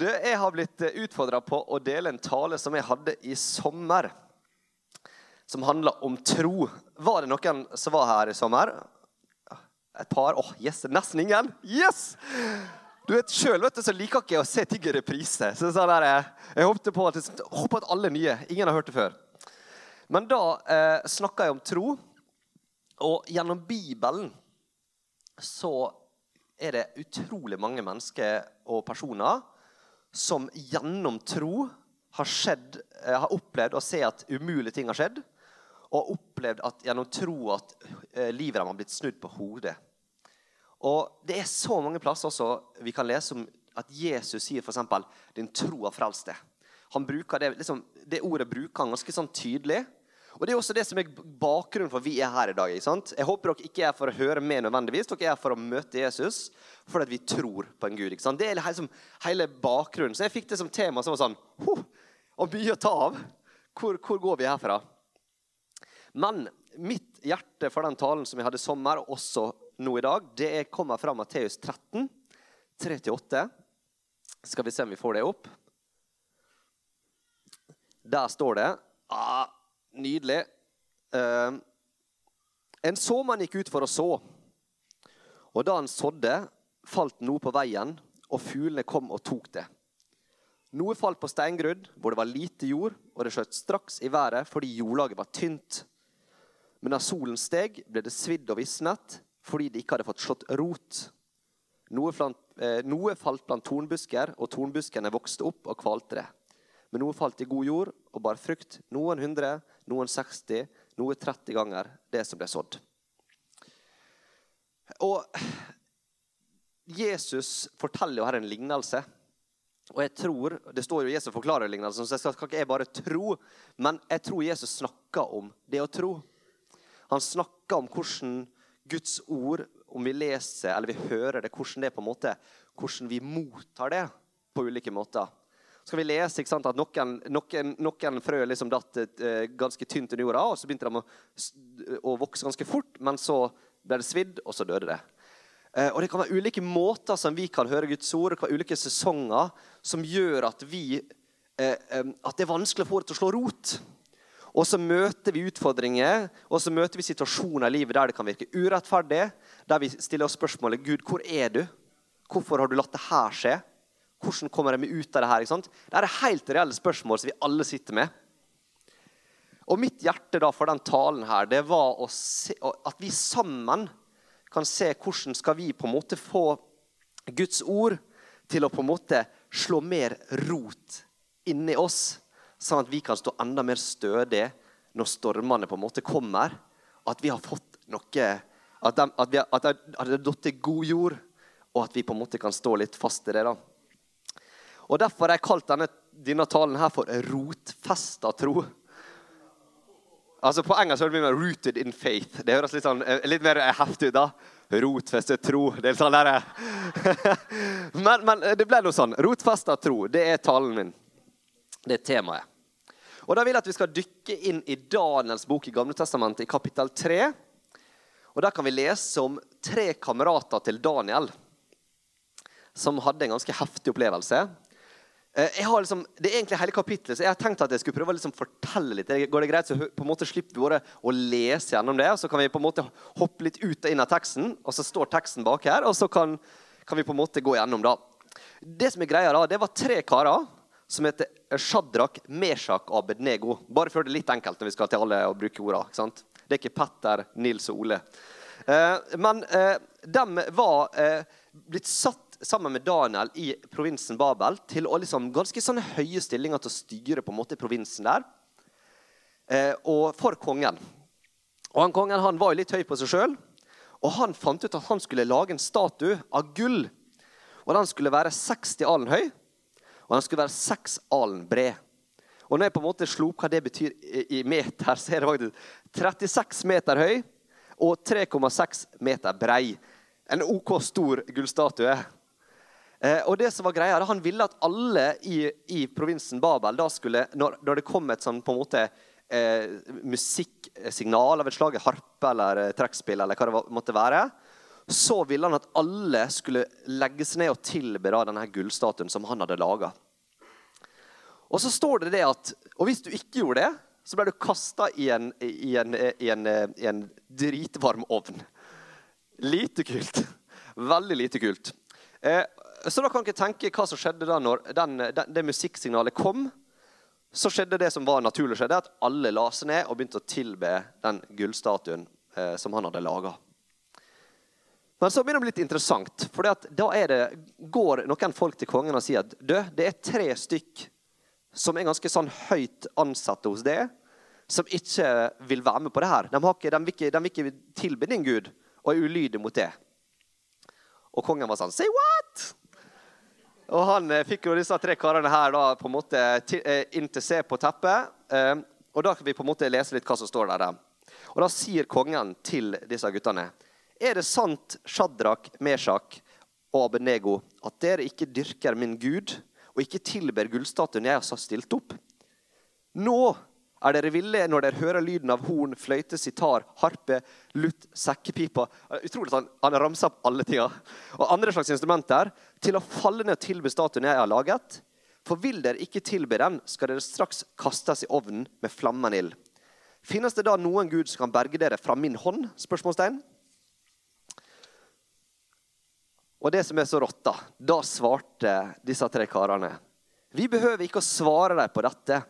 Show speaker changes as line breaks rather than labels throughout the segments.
Du, jeg har blitt utfordra på å dele en tale som jeg hadde i sommer. Som handla om tro. Var det noen som var her i sommer? Et par? Åh, oh, yes, nesten ingen. Yes! Du vet, Sjøl så liker ikke jeg å se ting i reprise. Så sånn der, jeg håpte på at, håper at alle nye. Ingen har hørt det før. Men da eh, snakka jeg om tro. Og gjennom Bibelen så er det utrolig mange mennesker og personer som gjennom tro har, skjedd, eh, har opplevd å se at umulige ting har skjedd, og har opplevd at gjennom tro at eh, livet deres har blitt snudd på hodet. Og Det er så mange plasser også vi kan lese om at Jesus sier f.eks.: 'Din tro har frelst deg'. Liksom, det ordet bruker han ganske sånn tydelig. Og Det er også det som er bakgrunnen for at vi er her i dag. ikke sant? Jeg håper dere ikke er for å høre med nødvendigvis. Dere er for å møte Jesus fordi vi tror på en Gud. ikke sant? Det er liksom hele bakgrunnen. Så jeg fikk det som tema som var sånn huh, Og mye å ta av. Hvor, hvor, går vi herfra? Men mitt hjerte for den talen som jeg hadde i sommer, og også nå i dag, det kommer fra Matteus 13, 3-8. Skal vi se om vi får det opp. Der står det ah, Nydelig. Uh, en såmann gikk ut for å så, og da han sådde, falt noe på veien, og fuglene kom og tok det. Noe falt på steingrudd, hvor det var lite jord, og det skjøt straks i været fordi jordlaget var tynt. Men da solen steg, ble det svidd og visnet, fordi det ikke hadde fått slått rot. Noe, flant, eh, noe falt blant tornbusker, og tornbuskene vokste opp og kvalte det. Men noe falt i god jord og bar frukt, noen hundre, noen 60, noe 30 ganger det som ble sådd. Og Jesus forteller jo her en lignelse. Og jeg tror, Det står jo Jesus forklarer lignelsen, så jeg skal ikke jeg bare tro. Men jeg tror Jesus snakker om det å tro. Han snakker om hvordan Guds ord, om vi leser eller vi hører det, hvordan det på en måte, hvordan vi mottar det på ulike måter skal vi lese sant, at noen, noen, noen frø liksom datt uh, ganske tynt under jorda, og så begynte de å, å, vokse ganske fort, men så ble det svidd, og så døde det. Uh, og Det kan være ulike måter som vi kan høre Guds ord, det kan være ulike sesonger som gjør at, vi, uh, um, at det er vanskelig å få det til å slå rot. Og så møter vi utfordringer og så møter vi situasjoner i livet der det kan virke urettferdig, der vi stiller oss spørsmålet Gud, hvor er du? Hvorfor har du latt det her skje? Hvordan kommer jeg meg ut av det her? ikke sant? Det er helt reelle spørsmål som vi alle sitter med. Og mitt hjerte da for den talen her, det var se, at vi sammen kan se hvordan skal vi på en måte få Guds ord til å på en måte slå mer rot inni oss, sånn at vi kan stå enda mer stødig når stormene på en måte kommer. At vi har fått noe At, at det har falt god jord, og at vi på en måte kan stå litt fast i det. da. Og Derfor har jeg kalt denne, denne talen her for 'rotfesta tro'. Altså På engelsk hører vi mer 'rooted in faith'. Det høres litt, sånn, eh, litt mer heftig ut. da. Rotfestet tro. Det er sånn der. Eh. men, men det ble noe sånn. Rotfesta tro, det er talen min. Det er temaet. Og Da vil jeg at vi skal dykke inn i Daniels bok i Gamle Testamentet, i kapittel 3. Og Der kan vi lese om tre kamerater til Daniel som hadde en ganske heftig opplevelse. Eh, liksom, det er egentlig hele kapittelet, så jeg har tenkt at jeg skulle prøve å liksom fortelle litt. Går det greit, så på en måte slipper vi bare å lese gjennom det. og Så kan vi på en måte hoppe litt ut og inn av teksten, og så står teksten bak her. Og så kan, kan vi på en måte gå gjennom da. Det som er greia da, det var tre karer som heter Shadrach, Meshach og Abednego. Bare før det er litt enkelt når vi skal til alle og bruke orda. ikke sant? Det er ikke Petter, Nils og Ole. Eh, men eh, de var eh, blitt satt sammen med Daniel i provinsen Babel til å liksom ganske sånne høye stillinger til å styre på en måte provinsen der. Eh, og for kongen. Og han Kongen han var jo litt høy på seg sjøl. Og han fant ut at han skulle lage en statue av gull. Og Den skulle være 60 alen høy, og den skulle være 6 alen bred. Og når jeg på en måte slo opp hva det betyr i meter, så er det faktisk 36 meter høy og 3,6 meter brei. En OK stor gullstatue. Eh, og det som var greia, Han ville at alle i, i provinsen Babel da skulle, når, når, det kom et sånn på en måte eh, musikksignal av et slag, harpe eller trekkspill, eller hva det måtte være, så ville han at alle skulle legge seg ned og tilbe denne gullstatuen som han hadde laga. Og så står det det at Og hvis du ikke gjorde det, så ble du kasta i, i, i, i, en dritvarm ovn. Lite kult. Veldig lite kult. Eh, så da kan dere tenke hva som skjedde da når den, den, det musikksignalet kom. Så skjedde det som var naturlig skjedde, at alle la seg ned og begynte å tilbe den gullstatuen eh, som han hadde laga. Men så begynner det å bli interessant. For da det, går noen folk til kongen og sier at det er tre stykk som er ganske sånn høyt ansatte hos det, som ikke vil være med på det her. De, ikke, de, vil, ikke, de vil ikke tilbe din Gud og er ulydige mot det. Og kongen var sånn Say what?! Og han eh, fikk jo disse tre karene her da på en måte eh, inn til se på teppet. Eh, og da kan vi på en måte lese litt hva som står der. Og da sier kongen til disse guttene Er det sant, Shadrach, Meshach og Abenego, at dere ikke dyrker min Gud og ikke tilber gullstatuen jeg har stilt opp. Nå er dere ville når dere hører lyden av horn, fløyte, sitar, harpe, lutt, sekkepipa Utrolig at Han ramser opp alle tinga. Og andre slags instrumenter. Til å falle ned og tilbe statuen jeg har laget. For vil dere ikke tilbe den, skal dere straks kastes i ovnen med flammende ild. Finnes det da noen gud som kan berge dere fra min hånd? spørsmålstegn. Og det som er så rått, da Da svarte disse tre karene Vi behøver ikke å svare dem på dette.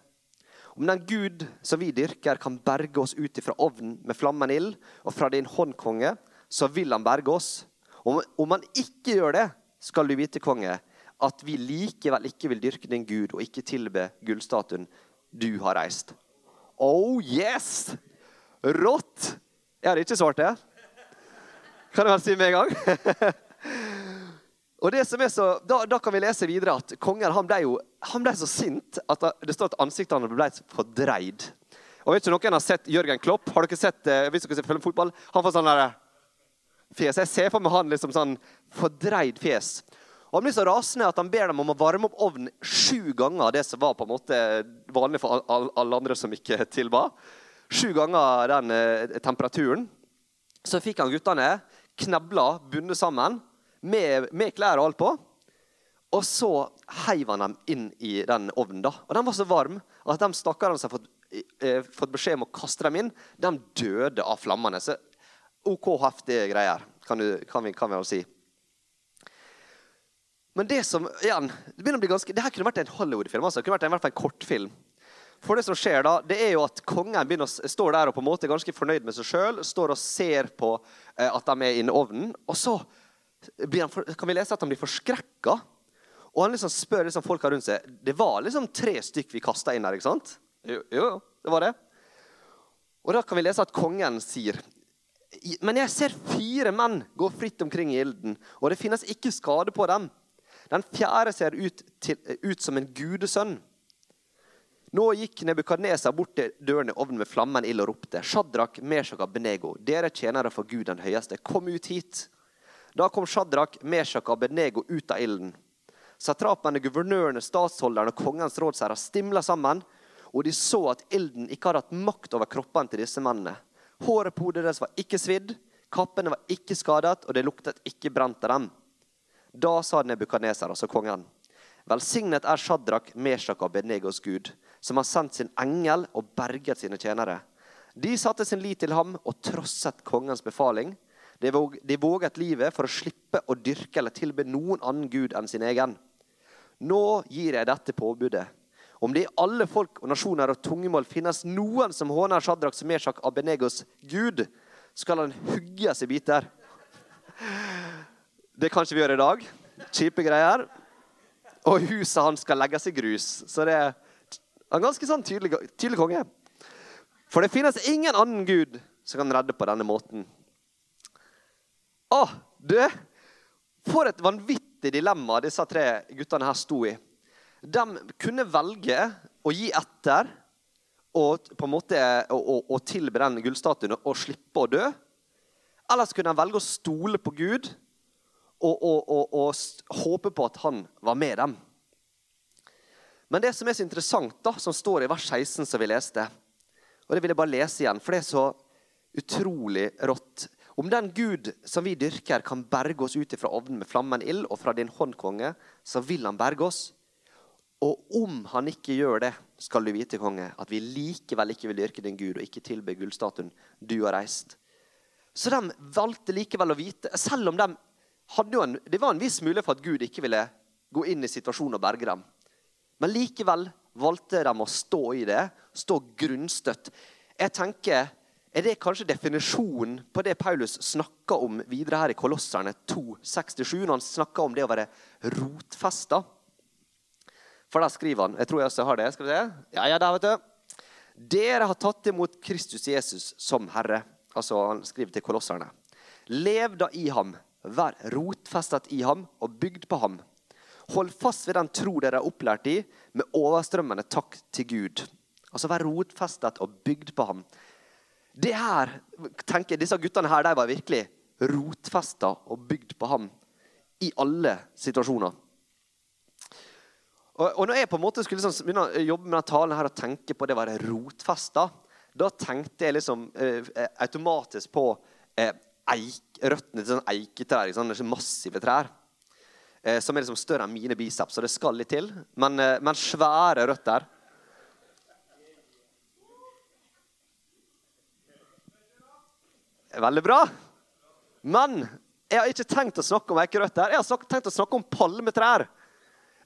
Om den Gud som vi dyrker, kan berge oss ut ifra ovnen med flammen ild, og fra din hånd, konge, så vil han berge oss. Om, om han ikke gjør det, skal du vite, konge, at vi likevel ikke vil dyrke din Gud og ikke tilbe gullstatuen du har reist. Oh yes! Rått! Jeg hadde ikke svart det. Kan jeg vel si med en gang? Og det som er så, da, da, kan vi lese videre at kongen han ble, jo, han ble så sint at det står at ansiktet hans ble fordreid. Og vet ikke Noen har sett Jørgen Klopp. Har dere sett, eh, hvis dere følger fotball? Han får sånn eh, fjes. Jeg ser for meg han liksom sånn fordreid fjes. Og Han blir så rasende at han ber dem om å varme opp ovnen sju ganger det som var på en måte vanlig for alle andre som ikke tilba. Sju ganger den eh, temperaturen. Så fikk han guttene knebla, bundet sammen med, med klær og alt på. Og så heiv han dem inn i den ovnen. da. Og Den var så varm at de stakkarene som hadde fått, eh, fått, beskjed om å kaste dem inn, de døde av flammene. Så OK heftige greier, kan, du, kan, vi, kan vi si. Men det som igjen, det begynner å bli ganske, det her kunne vært en Hollywood-film. altså, det kunne vært en, hvert fall en kortfilm. For det som skjer da, det er jo at Kongen begynner står der og på en måte ganske fornøyd med seg sjøl. Står og ser på eh, at de er inne i ovnen. Og så kan vi lese at han blir forskrekka. Og han liksom spør liksom folka rundt seg Det var liksom tre stykk vi kasta inn her. ikke sant? Jo, jo, det var det. Og da kan vi lese at kongen sier Men jeg ser fire menn gå fritt omkring i ilden, og det finnes ikke skade på dem. Den fjerde ser ut, til, ut som en gudesønn. Nå gikk Nebukadneser bort til døren i ovnen med flammen ild og ropte. Shadrach, Meshach og Benego, dere tjenere for Gud den høyeste, kom ut hit. Da kom Shadrach, Meshach og Abednego ut av ilden. Satrapene, guvernørene, statsholderne og kongens rådsherrer stimla sammen, og de så at ilden ikke hadde hatt makt over kroppene til disse mennene. Håret på hodet deres var ikke svidd, kappene var ikke skadet, og det luktet ikke brent av dem. Da sa Nebukadneser, altså kongen, velsignet er Shadrach, Meshach og Abednegos Gud, som har sendt sin engel og berget sine tjenere. De satte sin lit til ham og trosset kongens befaling. De våget livet for å slippe å dyrke eller tilbe noen annen gud enn sin egen. Nå gir jeg dette påbudet. Om det i alle folk og nasjoner og tungemål finnes noen som håner Shadrach, Meshach, Abenegos gud, skal han hugges i biter. Det kan ikke vi gjøre i dag. Kjipe greier. Og huset hans skal legges i grus. Så det er en ganske sånn tydelig, tydelig konge. For det finnes ingen annen gud som kan redde på denne måten. Å, du! For et vanvittig dilemma disse tre guttene her sto i. De kunne velge å gi etter og på en måte å, tilbe den gullstatuen og slippe å dø. Ellers kunne de velge å stole på Gud og, og, og, og, håpe på at han var med dem. Men det som er så interessant, da, som står i vers 16, som vi leste, og det vil jeg bare lese igjen, for det er så utrolig rått. Om den Gud som vi dyrker, kan berge oss ut ifra ovnen med flammen ild, og fra din hånd, konge, så vil han berge oss. Og om han ikke gjør det, skal du vite, konge, at vi likevel ikke vil dyrke din Gud og ikke tilbe gullstatuen du har reist. Så de valgte likevel å vite, selv om de hadde jo en, det var en viss mulighet for at Gud ikke ville gå inn i situasjonen og berge dem. Men likevel valgte de å stå i det, stå grunnstøtt. Jeg tenker er det kanskje definisjonen på det Paulus snakker om videre her i Kolosserne 2,67, når han snakker om det å være rotfesta. For der skriver han Jeg tror jeg også har det. Skal vi se? Ja, ja, der, vet du. Dere har tatt imot Kristus Jesus som Herre. Altså, Han skriver til kolosserne. Lev da i ham, vær rotfestet i ham og bygd på ham. Hold fast ved den tro dere er opplært i, med overstrømmende takk til Gud. Altså vær rotfestet og bygd på ham. Det her, tenker jeg, Disse guttene her, de var virkelig rotfesta og bygd på ham i alle situasjoner. Og, og når jeg på en måte skulle liksom begynne å jobbe med denne talen her og tenke på det å være rotfesta, da tenkte jeg liksom eh, automatisk på eh, eik, røttene til sånn eiketrær. Sånn, massive trær. Eh, som er liksom større enn mine biceps, så det skal litt til. Men, eh, men svære røtter. Veldig bra. Men jeg har ikke tenkt å snakke om eikerøtter. Jeg har tenkt å snakke om palmetrær.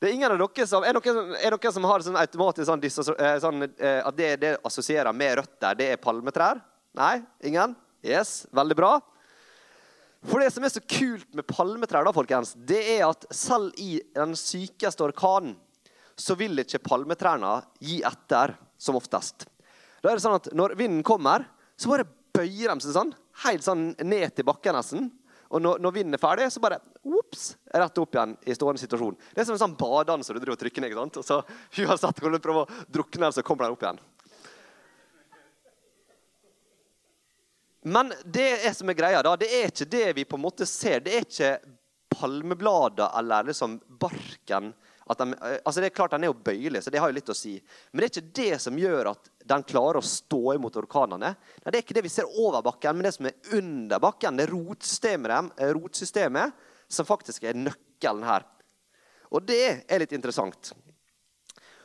Det er ingen av dere som, er noen, er noen som har sånn automatisk sånn, eh, sånn, eh, at det det assosierer med røtter, det er palmetrær? Nei? Ingen? Yes, veldig bra. For det som er så kult med palmetrær, da, folkens, det er at selv i den sykeste orkanen så vil ikke palmetrærne gi etter som oftest. Da er det sånn at Når vinden kommer, så bare bøyer de seg sånn, helt sånn ned til bakken nesten. Og når, når, vinden er ferdig, så bare ups, rett opp igjen i stående situasjon. Det er som en sånn badende du driver og trykker ned. ikke sant? Og så uansett hvordan du prøver å drukne, så kommer den opp igjen. Men det er som er greia, da, det er ikke det vi på en måte ser. Det er ikke palmeblader eller liksom barken de, eh, altså det er klart Den er jo bøyelig, så det har jo litt å si. Men det er ikke det som gjør at den klarer å stå imot orkanene. Nei, det er ikke det vi ser over bakken, men det som er under bakken. Det rotsystemet, eh, rotsystemet som faktisk er nøkkelen her. Og det er litt interessant.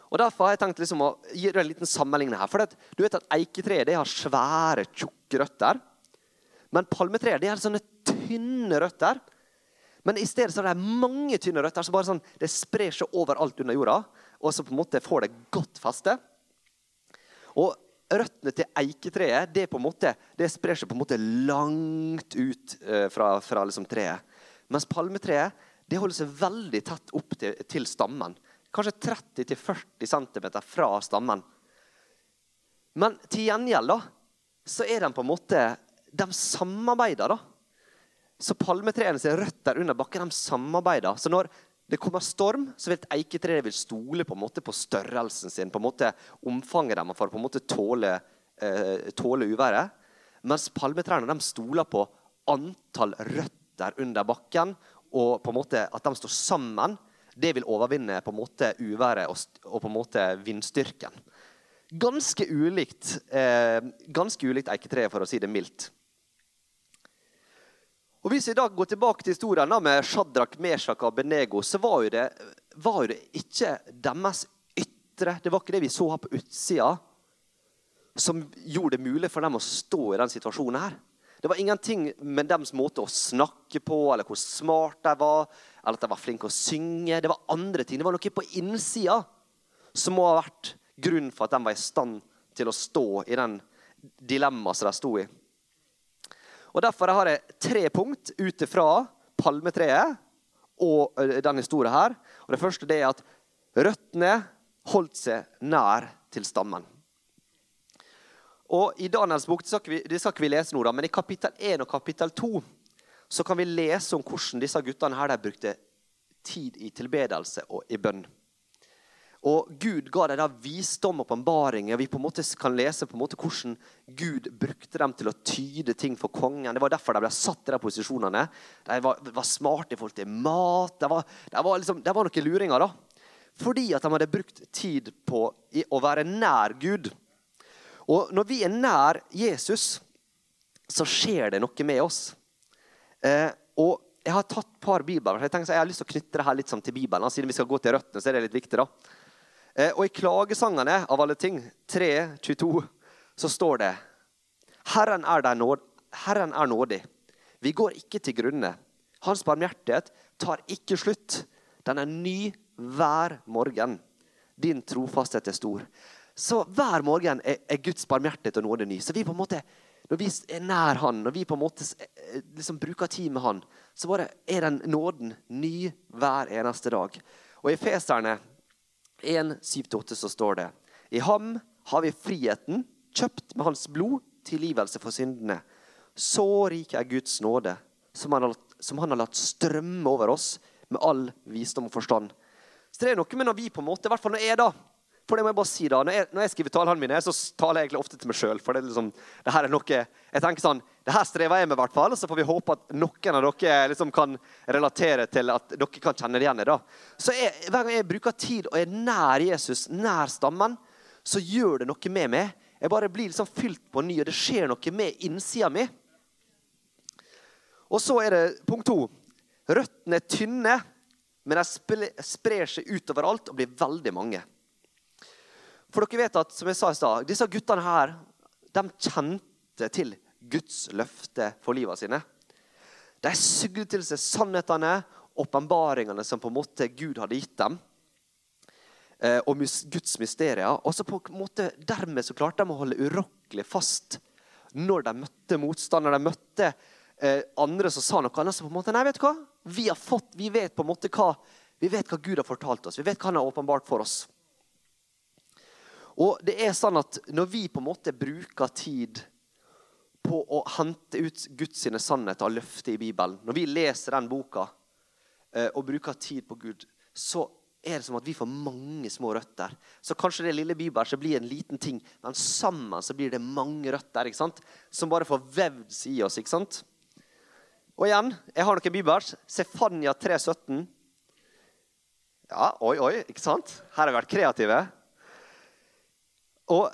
Og Derfor har jeg tenkt liksom å gi deg en liten sammenligning her. For det, du vet at Eiketreet har svære, tjukke røtter. Men palmetreet har sånne tynne røtter men i stedet så er det mange tynne røtter som bare sånn, det sprer seg overalt under jorda. Og så på en måte får det godt feste. Og røttene til eiketreet det måte, det sprer seg på en måte langt ut uh, fra, fra liksom treet. Mens palmetreet det holder seg veldig tett opp til, til stammen. Kanskje 30-40 cm fra stammen. Men til gjengjeld da, så er de på en måte De samarbeider. da. Så palmetreene ser røtter under bakken de samarbeider. Så når det kommer storm, så vil et eiketre vil stole på, på størrelsen sin, på en måte omfanget deres for på en måte tåle, eh, tåle uværet. Mens palmetrærne de stoler på antall røtter under bakken, og på en måte at de står sammen. Det vil overvinne på en måte uværet og, og på en måte vindstyrken. Ganske ulikt, eh, ulikt eiketreet, for å si det mildt. Og Hvis vi da går tilbake til historien med Shadrach, Meshach og Benego, så var jo, det, var jo det ikke deres ytre, det var ikke det vi så her på utsida, som gjorde det mulig for dem å stå i den situasjonen her. Det var ingenting med deres måte å snakke på, eller hvor smart de var, eller at de var flinke å synge. Det var andre ting. Det var noe på innsida som må ha vært grunnen for at de var i stand til å stå i den dilemmaet som de sto i. Og Derfor har jeg tre punkt ut fra palmetreet og denne historien her. Og Det første det er at røttene holdt seg nær til stammen. Og I Daniels bok det skal, vi, det skal ikke vi lese nå, da, men i kapittel 1 og kapittel 2 så kan vi lese om hvordan disse guttene her brukte tid i tilbedelse og i bønn. Og Gud ga dem da visdom og åpenbaring. Vi på en måte kan lese på en måte hvordan Gud brukte dem til å tyde ting for kongen. Det var derfor de ble satt i de posisjonene. De var, var smarte i forhold til mat. De var, de var, liksom, de var noen luringer. da. Fordi at de hadde brukt tid på å være nær Gud. Og når vi er nær Jesus, så skjer det noe med oss. Eh, og jeg har tatt et par bibler. Jeg, tenker, jeg har lyst til å knytte det her litt sånn til Bibelen. Siden vi skal gå til røttene, så er det litt viktig. da. Eh, og i klagesangene av alle ting, 3, 22, så står det Herren er, nåd, Herren er nådig. Vi går ikke til grunne. Hans barmhjertighet tar ikke slutt. Den er ny hver morgen. Din trofasthet er stor. Så hver morgen er, er Guds barmhjertighet og nåde ny. Så vi på en måte, når vi er nær Han, når vi på en måte eh, liksom bruker tid med Han, så bare er den nåden ny hver eneste dag. Og i Feserne 1, 7-8 så står det I ham har vi friheten, kjøpt med hans blod, tilgivelse for syndene. Så rik er Guds nåde, som han, har, som han har latt strømme over oss med all visdom og forstand. Så det er noe med når vi på en måte, i hvert fall når jeg da, for det må jeg bare si da, Når jeg, når jeg skriver talene mine, så taler jeg egentlig ofte til meg sjøl. For det, liksom, det her er noe jeg tenker sånn, det her strever jeg med, i hvert fall. Så får vi håpe at noen av dere liksom kan relatere til at dere kan kjenne det igjen. da. Så jeg, Hver gang jeg bruker tid og er nær Jesus, nær stammen, så gjør det noe med meg. Jeg bare blir liksom fylt på ny, og det skjer noe med innsida mi. Og så er det punkt to. Røttene er tynne, men de sprer seg utover alt og blir veldig mange. For dere vet at, som jeg sa i stad, disse guttene her de kjente til Guds løfte for livet sine. De sugde til seg sannhetene, åpenbaringene som på en måte Gud hadde gitt dem. Eh, og Guds mysterier. Og så på en måte dermed så klarte de å holde urokkelig fast når de møtte motstand, de møtte eh, andre som sa noe annet. Så på en måte, nei, vet du hva? Vi har fått, vi vet på en måte hva, vi vet hva Gud har fortalt oss. Vi vet hva han har åpenbart for oss. Og det er sånn at Når vi på en måte bruker tid på å hente ut Guds sannheter og løfter i Bibelen, når vi leser den boka eh, og bruker tid på Gud, så er det som at vi får mange små røtter. Så kanskje det lille bibelen blir en liten ting, men sammen så blir det mange røtter ikke sant? som bare får vevd seg i oss. ikke sant? Og igjen, jeg har noen bibler. Sefania 3,17. Ja, oi, oi, ikke sant? Her har vi vært kreative. Og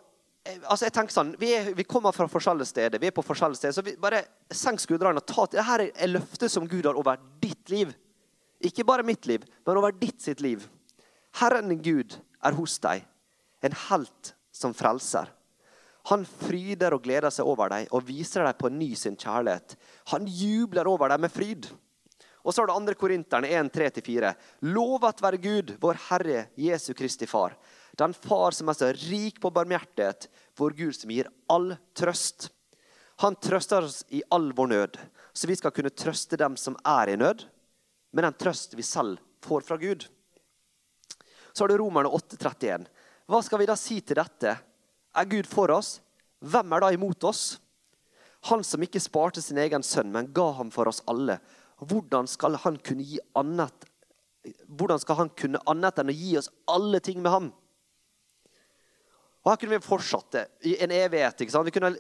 eh, altså jeg tenker sånn, vi, er, vi, kommer fra forskjellige steder. vi er på forskjellige steder, så vi Bare senk skuldrene og ta til. Dette er løftet som Gud har over ditt liv. Ikke bare mitt liv, men over ditt sitt liv. Herren Gud er hos deg, en helt som frelser. Han fryder og gleder seg over deg og viser deg på ny sin kjærlighet. Han jubler over deg med fryd. Og så har du 2. Korinterne 1, 3-4. Lovet være Gud, vår Herre Jesu Kristi Far den far som er så rik på barmhjertighet, vår Gud som gir all trøst. Han trøster oss i all vår nød, så vi skal kunne trøste dem som er i nød, med den trøst vi selv får fra Gud. Så har du Romerne 8,31. Hva skal vi da si til dette? Er Gud for oss? Hvem er da imot oss? Han som ikke sparte sin egen sønn, men ga ham for oss alle. Hvordan skal han kunne annet hvordan skal han kunne annet enn å gi oss alle ting med ham? Og Her kunne vi fortsatt det i en evighet. ikke sant? Vi kunne,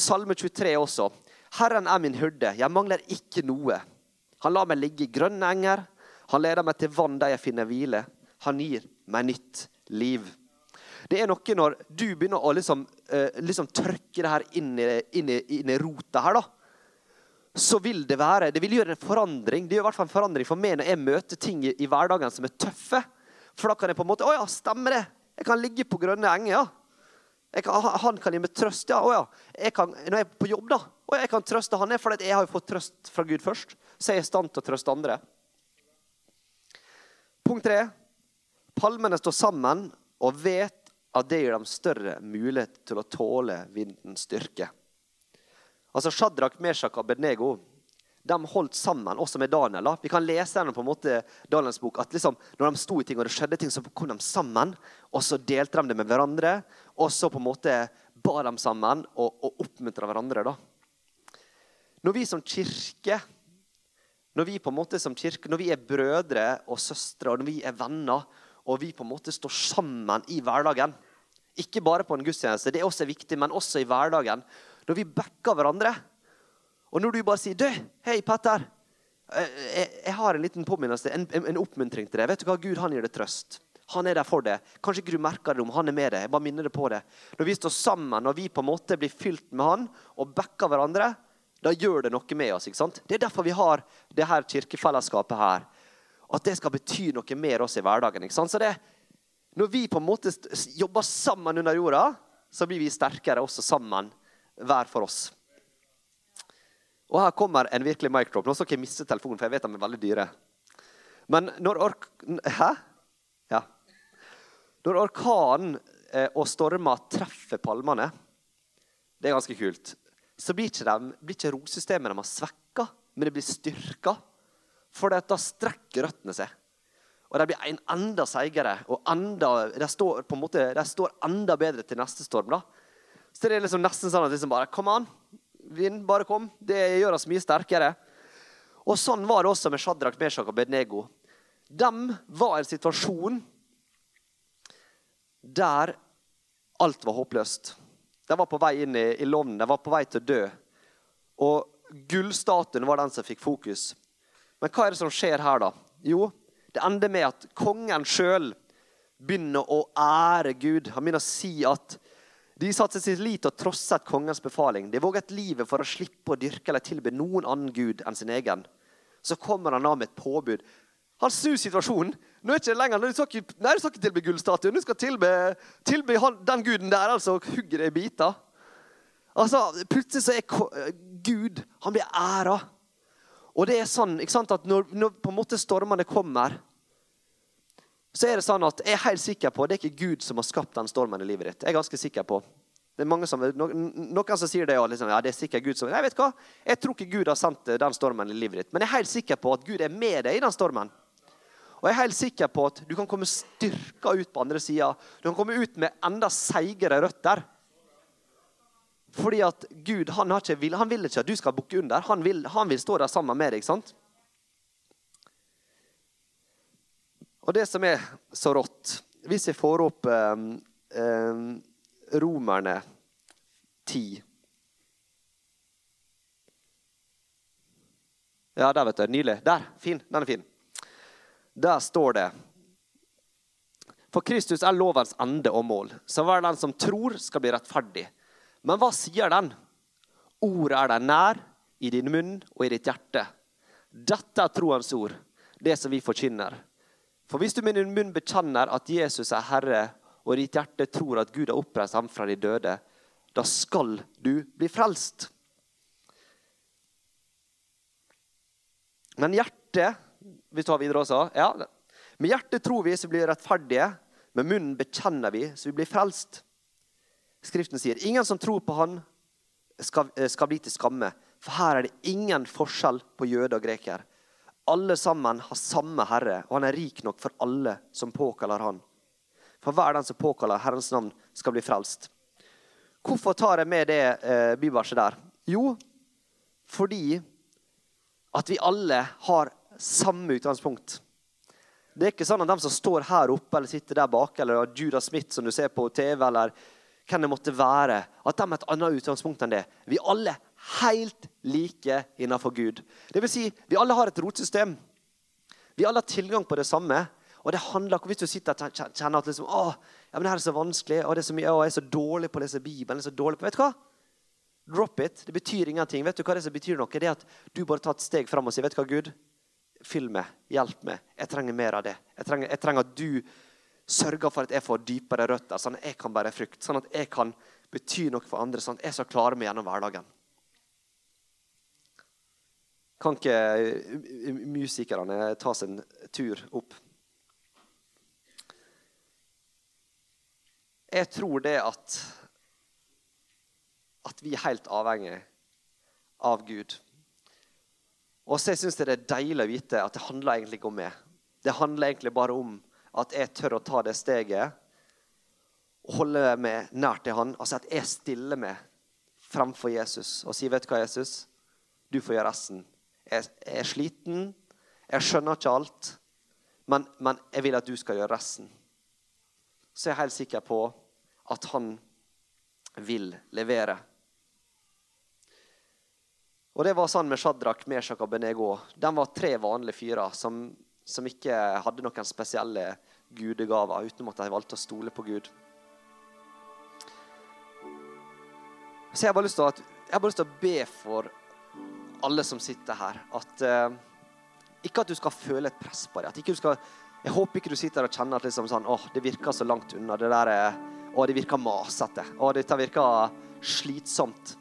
Salme 23 også. Herren er min hyrde, jeg mangler ikke noe. Han lar meg ligge i grønne enger. Han leder meg til vann der jeg finner hvile. Han gir meg nytt liv. Det er noe når du begynner å liksom, uh, liksom trykke det her inn i, inn, i, inn i, rota her, da. Så vil det være Det vil gjøre en forandring. Det gjør i hvert fall en forandring for meg når jeg møter ting i, i hverdagen som er tøffe. For da kan jeg på en måte Å ja, stemmer det. Jeg kan ligge på grønne enger. ja. Kan, han kan gi meg trøst. ja, å ja. Jeg kan, når jeg er på jobb, da, og jeg kan trøste han, for jeg har jo fått trøst fra Gud først. Så jeg er i stand til å trøste andre. Punkt tre. Palmene står sammen og vet at det gir dem større mulighet til å tåle vindens styrke. Altså Shadrach, Meshach og Bednego de holdt sammen, også med Daniel. Da. Vi kan lese gjennom på en måte Daniels bok at liksom, når de sto i ting og det skjedde ting, så kom de sammen. Og så delte de det med hverandre. Og så på en måte ba de sammen og, og oppmuntra hverandre. da. Når vi som kirke når vi på en måte som kirke, når vi er brødre og søstre og når vi er venner, og vi på en måte står sammen i hverdagen Ikke bare på en gudstjeneste, det er også viktig, men også i hverdagen. Når vi backer hverandre, og når du bare sier 'Du, hei, Petter. Jeg, jeg har en liten påminnelse, en, en, oppmuntring til deg. Vet du hva? Gud han gir deg trøst. Han er der for deg. Kanskje ikke du merker det om han er med deg. Jeg bare minner deg på det. Når vi står sammen, når vi på en måte blir fylt med han og backer hverandre, da gjør det noe med oss. ikke sant? Det er derfor vi har det her kirkefellesskapet her. At det skal bety noe mer oss i hverdagen. ikke sant? Så det, Når vi på en måte jobber sammen under jorda, så blir vi sterkere også sammen, hver for oss. Og her kommer en virkelig microp. Nå skal jeg ikke miste telefonen, for jeg vet de er veldig dyre. Men når ork... Hæ? Ja. Når orkanen eh, og stormer treffer palmene, det er ganske kult, så blir ikke, de, ikke rotsystemet deres svekka, men det blir styrka. For da strekker røttene seg. Og de blir en enda seigere og enda, de står, på en måte, de står enda bedre til neste storm. da. Så det er liksom nesten sånn at liksom bare Kom an, vind, bare kom. Det gjør oss mye sterkere. Og sånn var det også med Shadrach, Meshach og Bednego. De var i en situasjon der alt var håpløst. De var på vei inn i, i lovnen, de var på vei til å dø. Og gullstatuen var den som fikk fokus. Men hva er det som skjer her, da? Jo, det ender med at kongen sjøl begynner å ære Gud. Han begynner å si at de satte sitt lit og trosset kongens befaling. De våget livet for å slippe å dyrke eller tilbe noen annen gud enn sin egen. Så kommer han da med et påbud. Han snur situasjonen. Nå er det ikke lenger, du skal ikke, nei, du skal ikke tilbe gullstatuen. Du skal tilbe, tilbe han, den guden der, altså hugge det i biter. Altså, Plutselig så er Gud Han blir æra. Og det er sånn ikke sant, at når, når på en måte stormene kommer, så er det sånn at jeg er helt sikker på det er ikke Gud som har skapt den stormen i livet ditt. Jeg er ganske sikker på. Det er mange som, no, Noen som sier det, og liksom, ja, det er sikkert Gud som Jeg vet hva, jeg tror ikke Gud har sendt den stormen i livet ditt. Men jeg er helt sikker på at Gud er med deg i den stormen. Og jeg er helt sikker på at du kan komme styrka ut på andre sida. Du kan komme ut med enda seigere røtter. Fordi at Gud han, ikke, han vil ikke at du skal bukke under. Han vil, han vil, stå der sammen med deg. sant? Og det som er så rått Hvis jeg får opp eh, eh, Romerne 10 Ja, der, vet du. Nydelig. Der. Fin. Den er fin. Der står det For Kristus er lovens ende og mål. Så hver den som tror, skal bli rettferdig. Men hva sier den? Ordet er deg nær, i din munn og i ditt hjerte. Dette er troens ord, det som vi forkynner. For hvis du med din munn bekjenner at Jesus er Herre, og ditt hjerte tror at Gud har oppreist ham fra de døde, da skal du bli frelst. Men hjertet vi tar videre også. Ja. Med hjertet tror vi, så blir vi rettferdige. Med munnen bekjenner vi, så vi blir frelst. Skriften sier ingen som tror på Han, skal, skal bli til skamme. For her er det ingen forskjell på jøde og greker. Alle sammen har samme Herre, og han er rik nok for alle som påkaller Han. For hver den som påkaller Herrens navn, skal bli frelst. Hvorfor tar jeg med det eh, bibelset der? Jo, fordi at vi alle har samme utgangspunkt. Det er ikke sånn at de som står her oppe eller sitter der bak, eller Judah Smith som du ser på TV, eller hvem det måtte være, at de har et annet utgangspunkt enn det. Vi alle helt like innenfor Gud. Det vil si, vi alle har et rotsystem. Vi alle har tilgang på det samme. Og det handler Hvis du sitter og kjenner at liksom, å, ja, men det her er så vanskelig, og det er så mye, å, jeg er så dårlig på å lese Bibelen så dårlig på, Vet du hva? Drop it. Det betyr ingenting. Vet du hva det som betyr noe? Det er at du bare tar et steg fram og sier vet du hva, Gud, Fyll meg. Hjelp meg. Jeg trenger mer av det. Jeg trenger, jeg trenger, at du sørger for at jeg får dypere røtter, sånn at jeg kan bære frukt. Sånn at jeg kan bety noe for andre, sånn at jeg skal klare meg gjennom hverdagen. Kan ikke eh, musikerne ta seg en tur opp? Jeg tror det at at vi er helt avhengig av Gud. Og så syns jeg det er deilig å vite at det handler egentlig ikke om meg. Det handler egentlig bare om at jeg tør å ta det steget og holde meg nær til han. Altså at jeg stiller meg framfor Jesus og sier, 'Vet du hva, Jesus? Du får gjøre resten.' Jeg, er sliten, jeg skjønner ikke alt, men, men jeg vil at du skal gjøre resten. Så jeg er helt sikker på at han vil levere. Og det var sånn med Shadrach, Meshach og Benego. De var tre vanlige fyrer som, som ikke hadde noen spesielle gudegaver, utenom at de valgte å stole på Gud. Så jeg har bare lyst til, å, bare lyst til å be for alle som sitter her, at eh, ikke at du skal føle et press på det. At ikke du skal, jeg håper ikke du sitter og kjenner at liksom sånn, åh, det virker så langt unna. Det der er, å, det virker masete. Å, dette virker slitsomt.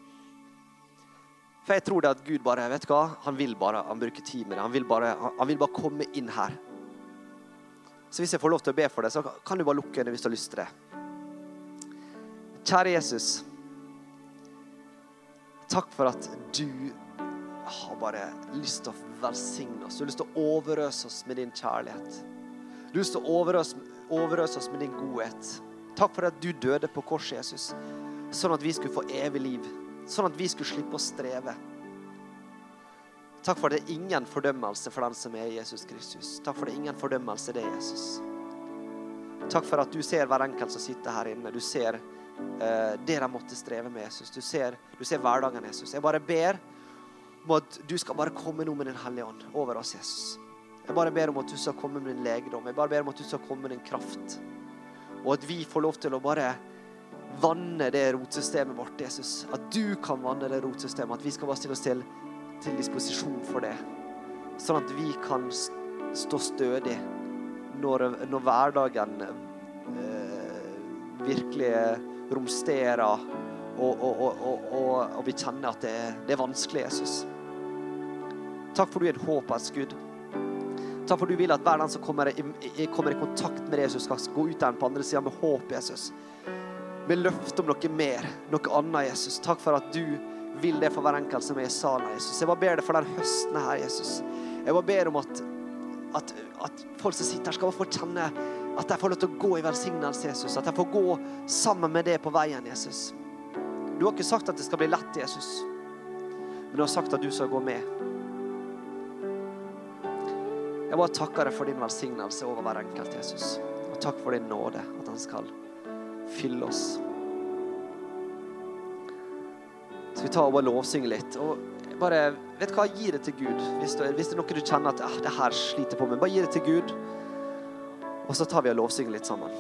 For jeg tror det at Gud bare vet hva, han vil bare han bruker tid med det. Han vil, bare, han vil bare komme inn her. Så hvis jeg får lov til å be for det, så kan du bare lukke øynene hvis du har lyst til det. Kjære Jesus. Takk for at du har bare lyst til å velsigne oss. Du har lyst til å overøse oss med din kjærlighet. Du har lyst til å overøse, overøse oss med din godhet. Takk for at du døde på korset, Jesus, sånn at vi skulle få evig liv sånn at vi skulle slippe å streve. Takk for at det er ingen fordømmelse for den som er Jesus Kristus. Takk for det er ingen fordømmelse, det er Jesus. Takk for at du ser hver enkelt som sitter her inne. Du ser uh, det de måtte streve med, Jesus. Du ser, du ser hverdagen, Jesus. Jeg bare ber om at du skal bare komme nå med Den Hellige Ånd over oss, Jesus. Jeg bare ber om at du skal komme med din legedom. Jeg bare ber om at du skal komme med din kraft. Og at vi får lov til å bare vanne det rotsystemet vårt, Jesus. At du kan vanne det rotsystemet. At vi skal bare stille oss til, til disposisjon for det. Sånn at vi kan stå stødig når, når hverdagen eh, virkelig romsterer, og, og, og, og, vi kjenner at det det er vanskelig, Jesus. Takk for du er et håpets Gud. Takk for du vil at hver den som kommer i, kommer i kontakt med Jesus, skal gå ut der på andre sida med håp, Jesus med løfte om noe mer, noe annet, Jesus. Takk for at du vil det for hver enkelt som er i salen, Jesus. Jeg bare ber deg for den høsten her, Jesus. Jeg bare ber om at, at, at folk som sitter her, skal få kjenne at de får lov til å gå i velsignelse, Jesus. At de får gå sammen med det på veien, Jesus. Du har ikke sagt at det skal bli lett, Jesus, men du har sagt at du skal gå med. Jeg bare takker deg for din velsignelse over hver enkelt, Jesus. Og takk for din nåde, at han skal fylle oss. Så vi tar og bare lovsynge litt. Og bare, vet hva, Gi det til Gud. Hvis det, hvis det er noe du kjenner at ah, det her sliter på med, bare gi det til Gud. Og så tar vi og lovsynger litt sammen.